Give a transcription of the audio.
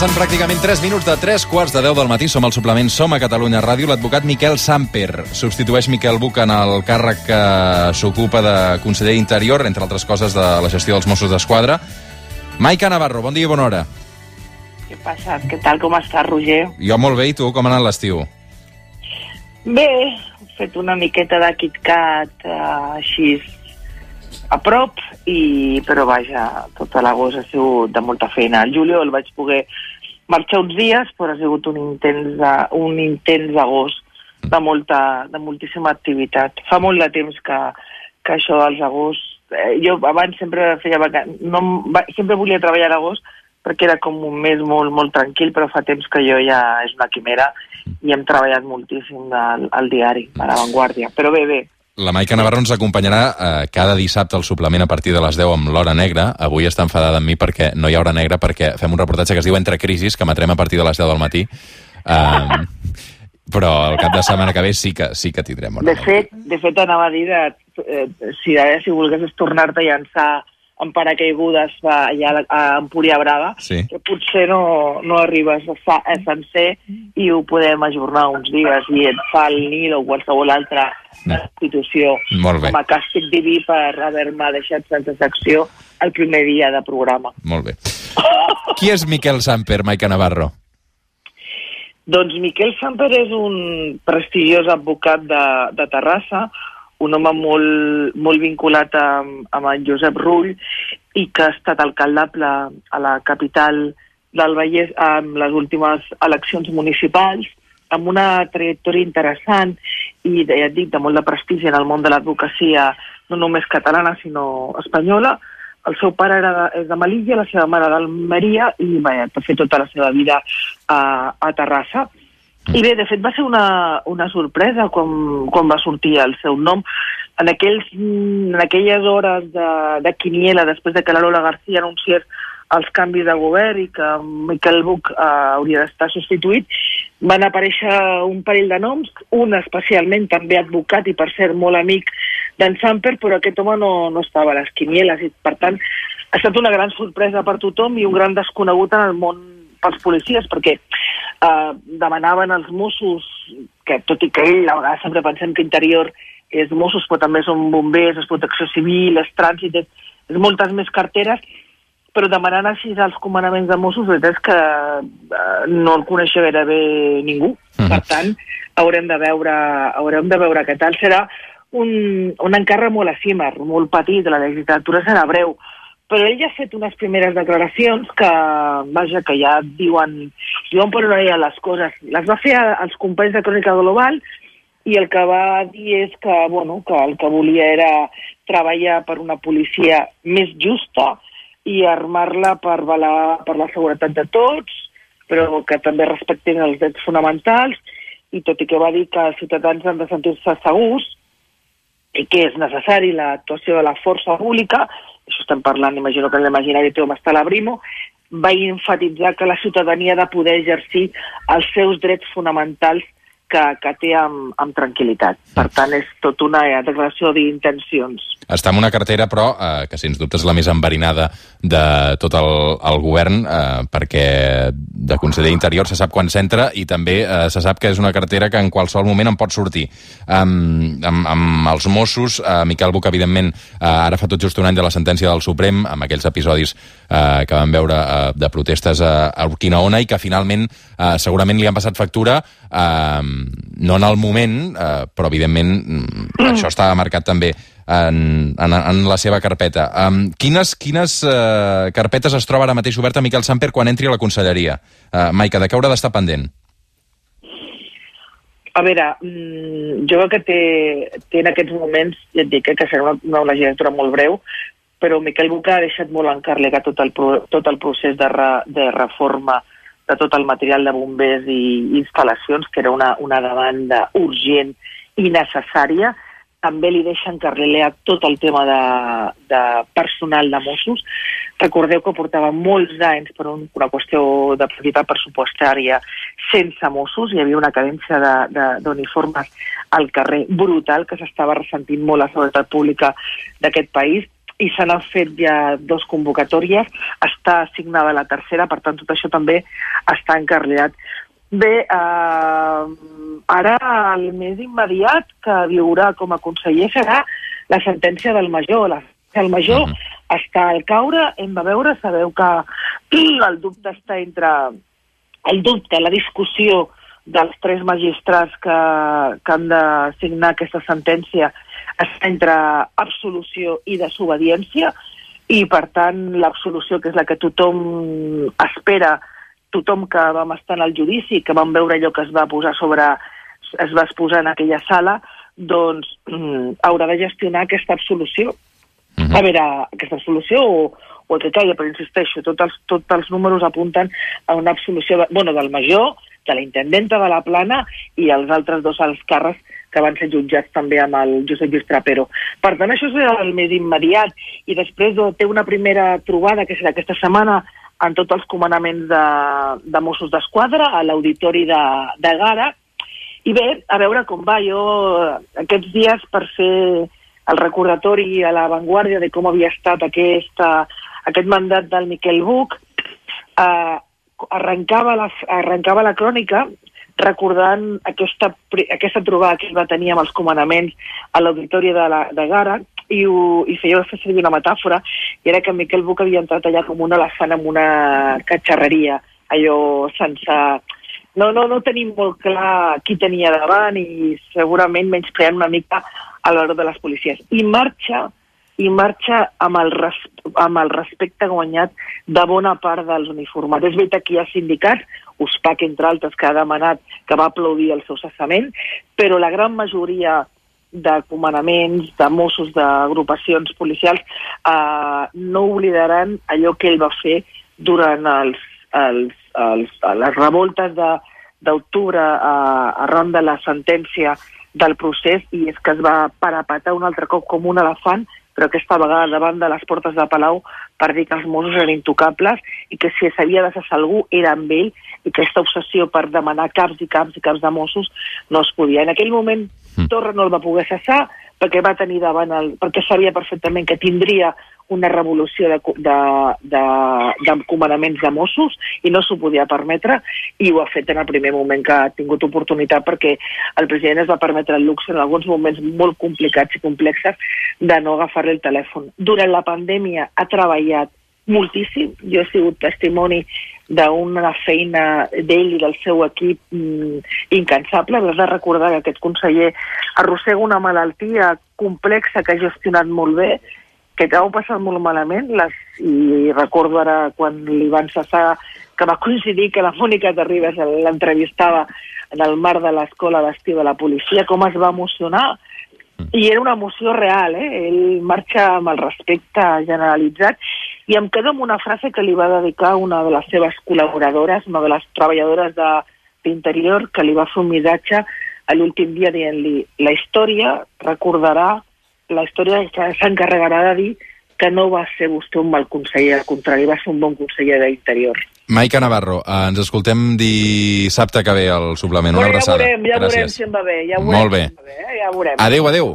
Passen pràcticament 3 minuts de 3 quarts de 10 del matí. Som al suplement Som a Catalunya Ràdio. L'advocat Miquel Samper substitueix Miquel Buch en el càrrec que s'ocupa de conseller d'Interior, entre altres coses de la gestió dels Mossos d'Esquadra. Maica Navarro, bon dia i bona hora. Què passa? Què tal? Com estàs, Roger? Jo molt bé, i tu? Com ha anat l'estiu? Bé, he fet una miqueta de KitKat uh, així a prop, i, però vaja, tot l'agost ha sigut de molta feina. El juliol vaig poder marxar uns dies, però ha sigut un intens, uh, un intens agost de, molta, de moltíssima activitat. Fa molt de temps que, que això dels agost... Eh, jo abans sempre feia vacan... no, va, sempre volia treballar a l'agost perquè era com un mes molt, molt tranquil, però fa temps que jo ja és una quimera i hem treballat moltíssim al, al diari, a l'avantguàrdia. Però bé, bé, La Maica Navarro ens acompanyarà eh, cada dissabte al suplement a partir de les 10 amb l'Hora Negra. Avui està enfadada amb mi perquè no hi ha Hora Negra, perquè fem un reportatge que es diu Entre Crisis, que emetrem a partir de les 10 del matí. Um, però el cap de setmana que ve sí que, sí que tindrem Hora De fet, de fet anava a dir de, eh, si, ara, si volguessis tornar-te a llançar en paracaigudes allà a Empúria Brava, Sí. que potser no, no arribes a, sa, a sencer i ho podem ajornar uns dies i et fa el Nil o qualsevol altra No. institució Molt bé. com a càstig diví per haver-me deixat sense secció el primer dia de programa. Molt bé. Qui és Miquel Samper, Maica Navarro? Doncs Miquel Samper és un prestigiós advocat de, de Terrassa, un home molt, molt vinculat amb, amb en Josep Rull i que ha estat alcaldable a la capital del Vallès amb les últimes eleccions municipals, amb una trajectòria interessant i, ja et dic, de molt de prestigi en el món de l'advocacia, no només catalana, sinó espanyola. El seu pare era de, és de Melilla, la seva mare d'Almeria, i ha fet tota la seva vida a, a Terrassa. I bé, de fet, va ser una, una sorpresa quan, quan va sortir el seu nom. En, aquells, en aquelles hores de, de quiniela, després de que la Lola García anunciés els canvis de govern i que Miquel Buch eh, hauria d'estar substituït, van aparèixer un parell de noms, un especialment també advocat i per cert molt amic d'en Samper, però aquest home no, no estava a les quinieles i per tant ha estat una gran sorpresa per tothom i un gran desconegut en el món pels policies, perquè eh, demanaven als Mossos, que tot i que ell a vegades sempre pensem que interior és Mossos, però també són bombers, és protecció civil, és trànsit, és, és moltes més carteres, però demanant així els comandaments de Mossos, la veritat és que eh, no el coneixia gairebé ningú. Mhm. Per tant, haurem de veure, haurem de veure què tal. Serà un, un encàrrec molt efímer, molt petit, la legislatura serà breu, però ell ja ha fet unes primeres declaracions que, vaja, que ja diuen, diuen per on les coses. Les va fer als companys de Crònica Global i el que va dir és que, bueno, que el que volia era treballar per una policia més justa i armar-la per velar per la seguretat de tots, però que també respectin els drets fonamentals, i tot i que va dir que els ciutadans han de sentir-se segurs, i que és necessari l'actuació de la força pública, estem parlant, imagino que en l'imaginari teu està la Brimo, va enfatitzar que la ciutadania ha de poder exercir els seus drets fonamentals que, que té amb, amb tranquil·litat. Per tant, és tot una declaració d'intencions. Està en una cartera, però, eh, que sens dubte és la més enverinada de tot el, el govern, eh, perquè de conseller d'Interior se sap quan s'entra i també eh, se sap que és una cartera que en qualsevol moment en pot sortir. Um, amb, amb els Mossos, eh, Miquel Buch, evidentment, eh, ara fa tot just un any de la sentència del Suprem, amb aquells episodis eh, que vam veure eh, de protestes a, a Urquinaona i que finalment eh, segurament li han passat factura, eh, no en el moment, eh, però evidentment mm, això està marcat també en, en, en la seva carpeta. Um, quines quines uh, carpetes es troba ara mateix oberta Miquel Samper quan entri a la conselleria? Uh, Maica, de què haurà d'estar pendent? A veure, mm, jo crec que té, té en aquests moments, ja et dic eh, que serà una, una legislatura molt breu, però Miquel Buca ha deixat molt encarregat tot el, tot el procés de, re, de reforma de tot el material de bombers i instal·lacions, que era una, una demanda urgent i necessària. També li deixa encarregat tot el tema de, de personal de Mossos. Recordeu que portava molts anys per un, una qüestió de prioritat pressupostària sense Mossos. Hi havia una cadència d'uniformes al carrer brutal que s'estava ressentint molt la seguretat pública d'aquest país i se n'han fet ja dos convocatòries, està assignada la tercera, per tant tot això també està encarregat. Bé, eh, ara el més immediat que viurà com a conseller serà la sentència del major. La, el major uh -huh. està al caure, hem de veure, sabeu que el dubte està entre el dubte, la discussió dels tres magistrats que, que han de signar aquesta sentència està entre absolució i desobediència i, per tant, l'absolució, que és la que tothom espera, tothom que vam estar en el judici, que vam veure allò que es va posar sobre es va exposar en aquella sala, doncs mm, haurà de gestionar aquesta absolució. Uh -huh. A veure, aquesta absolució o, o el que caigui, però insisteixo, tots els, tots els números apunten a una absolució de, bueno, del major, de la intendenta de la Plana i els altres dos alts càrrecs que van ser jutjats també amb el Josep Lluís Trapero. Per tant, això és el més immediat. I després té una primera trobada, que serà aquesta setmana, en tots els comandaments de, de Mossos d'Esquadra, a l'auditori de, de Gara. I bé, a veure com va. Jo aquests dies, per fer el recordatori a l'avantguàrdia de com havia estat aquesta, aquest mandat del Miquel Buch, eh, arrencava la, arrencava la crònica recordant aquesta, aquesta trobada que es va tenir amb els comandaments a l'auditori de, la, de Gara i, ho, i feia fer servir una metàfora i era que Miquel Buch havia entrat allà com un elefant en una catxarreria allò sense... No, no, no tenim molt clar qui tenia davant i segurament menyspreant una mica a l'hora de les policies. I marxa i marxa amb el, res, amb el respecte guanyat de bona part dels uniformats. És veritat que hi ha sindicats, USPAC, entre altres, que ha demanat, que va aplaudir el seu cessament, però la gran majoria de comandaments, de Mossos, d'agrupacions policials, eh, no oblidaran allò que ell va fer durant els, els, els, les revoltes d'octubre eh, arran de la sentència del procés i és que es va parapetar un altre cop com un elefant però aquesta vegada davant de les portes de Palau per dir que els Mossos eren intocables i que si s'havia de cessar algú era amb ell i que aquesta obsessió per demanar caps i caps i caps de Mossos no es podia. En aquell moment mm. Torra no el va poder cessar perquè va tenir davant el... perquè sabia perfectament que tindria una revolució de, de, de, de de Mossos i no s'ho podia permetre i ho ha fet en el primer moment que ha tingut oportunitat perquè el president es va permetre el luxe en alguns moments molt complicats i complexes de no agafar-li el telèfon. Durant la pandèmia ha treballat moltíssim. Jo he sigut testimoni d'una feina d'ell i del seu equip mm, incansable. Has de recordar que aquest conseller arrossega una malaltia complexa que ha gestionat molt bé, que ho passat molt malament, les, i recordo ara quan li van cessar, que va coincidir que la Mònica de Ribes l'entrevistava en el mar de l'escola d'estiu de la policia, com es va emocionar, i era una emoció real, eh? Ell marxa amb el respecte generalitzat i em quedo amb una frase que li va dedicar una de les seves col·laboradores, una de les treballadores d'interior, que li va fer un miratge a l'últim dia dient-li la història recordarà, la història s'encarregarà de dir que no va ser vostè un mal conseller, al contrari, va ser un bon conseller d'Interior. Maica Navarro, eh, ens escoltem dissabte que ve al suplement. Una abraçada. Ja veurem, ja Gràcies. veurem si em va bé. Ja veurem Molt bé. Si va bé eh? Ja veurem. Adéu, adéu.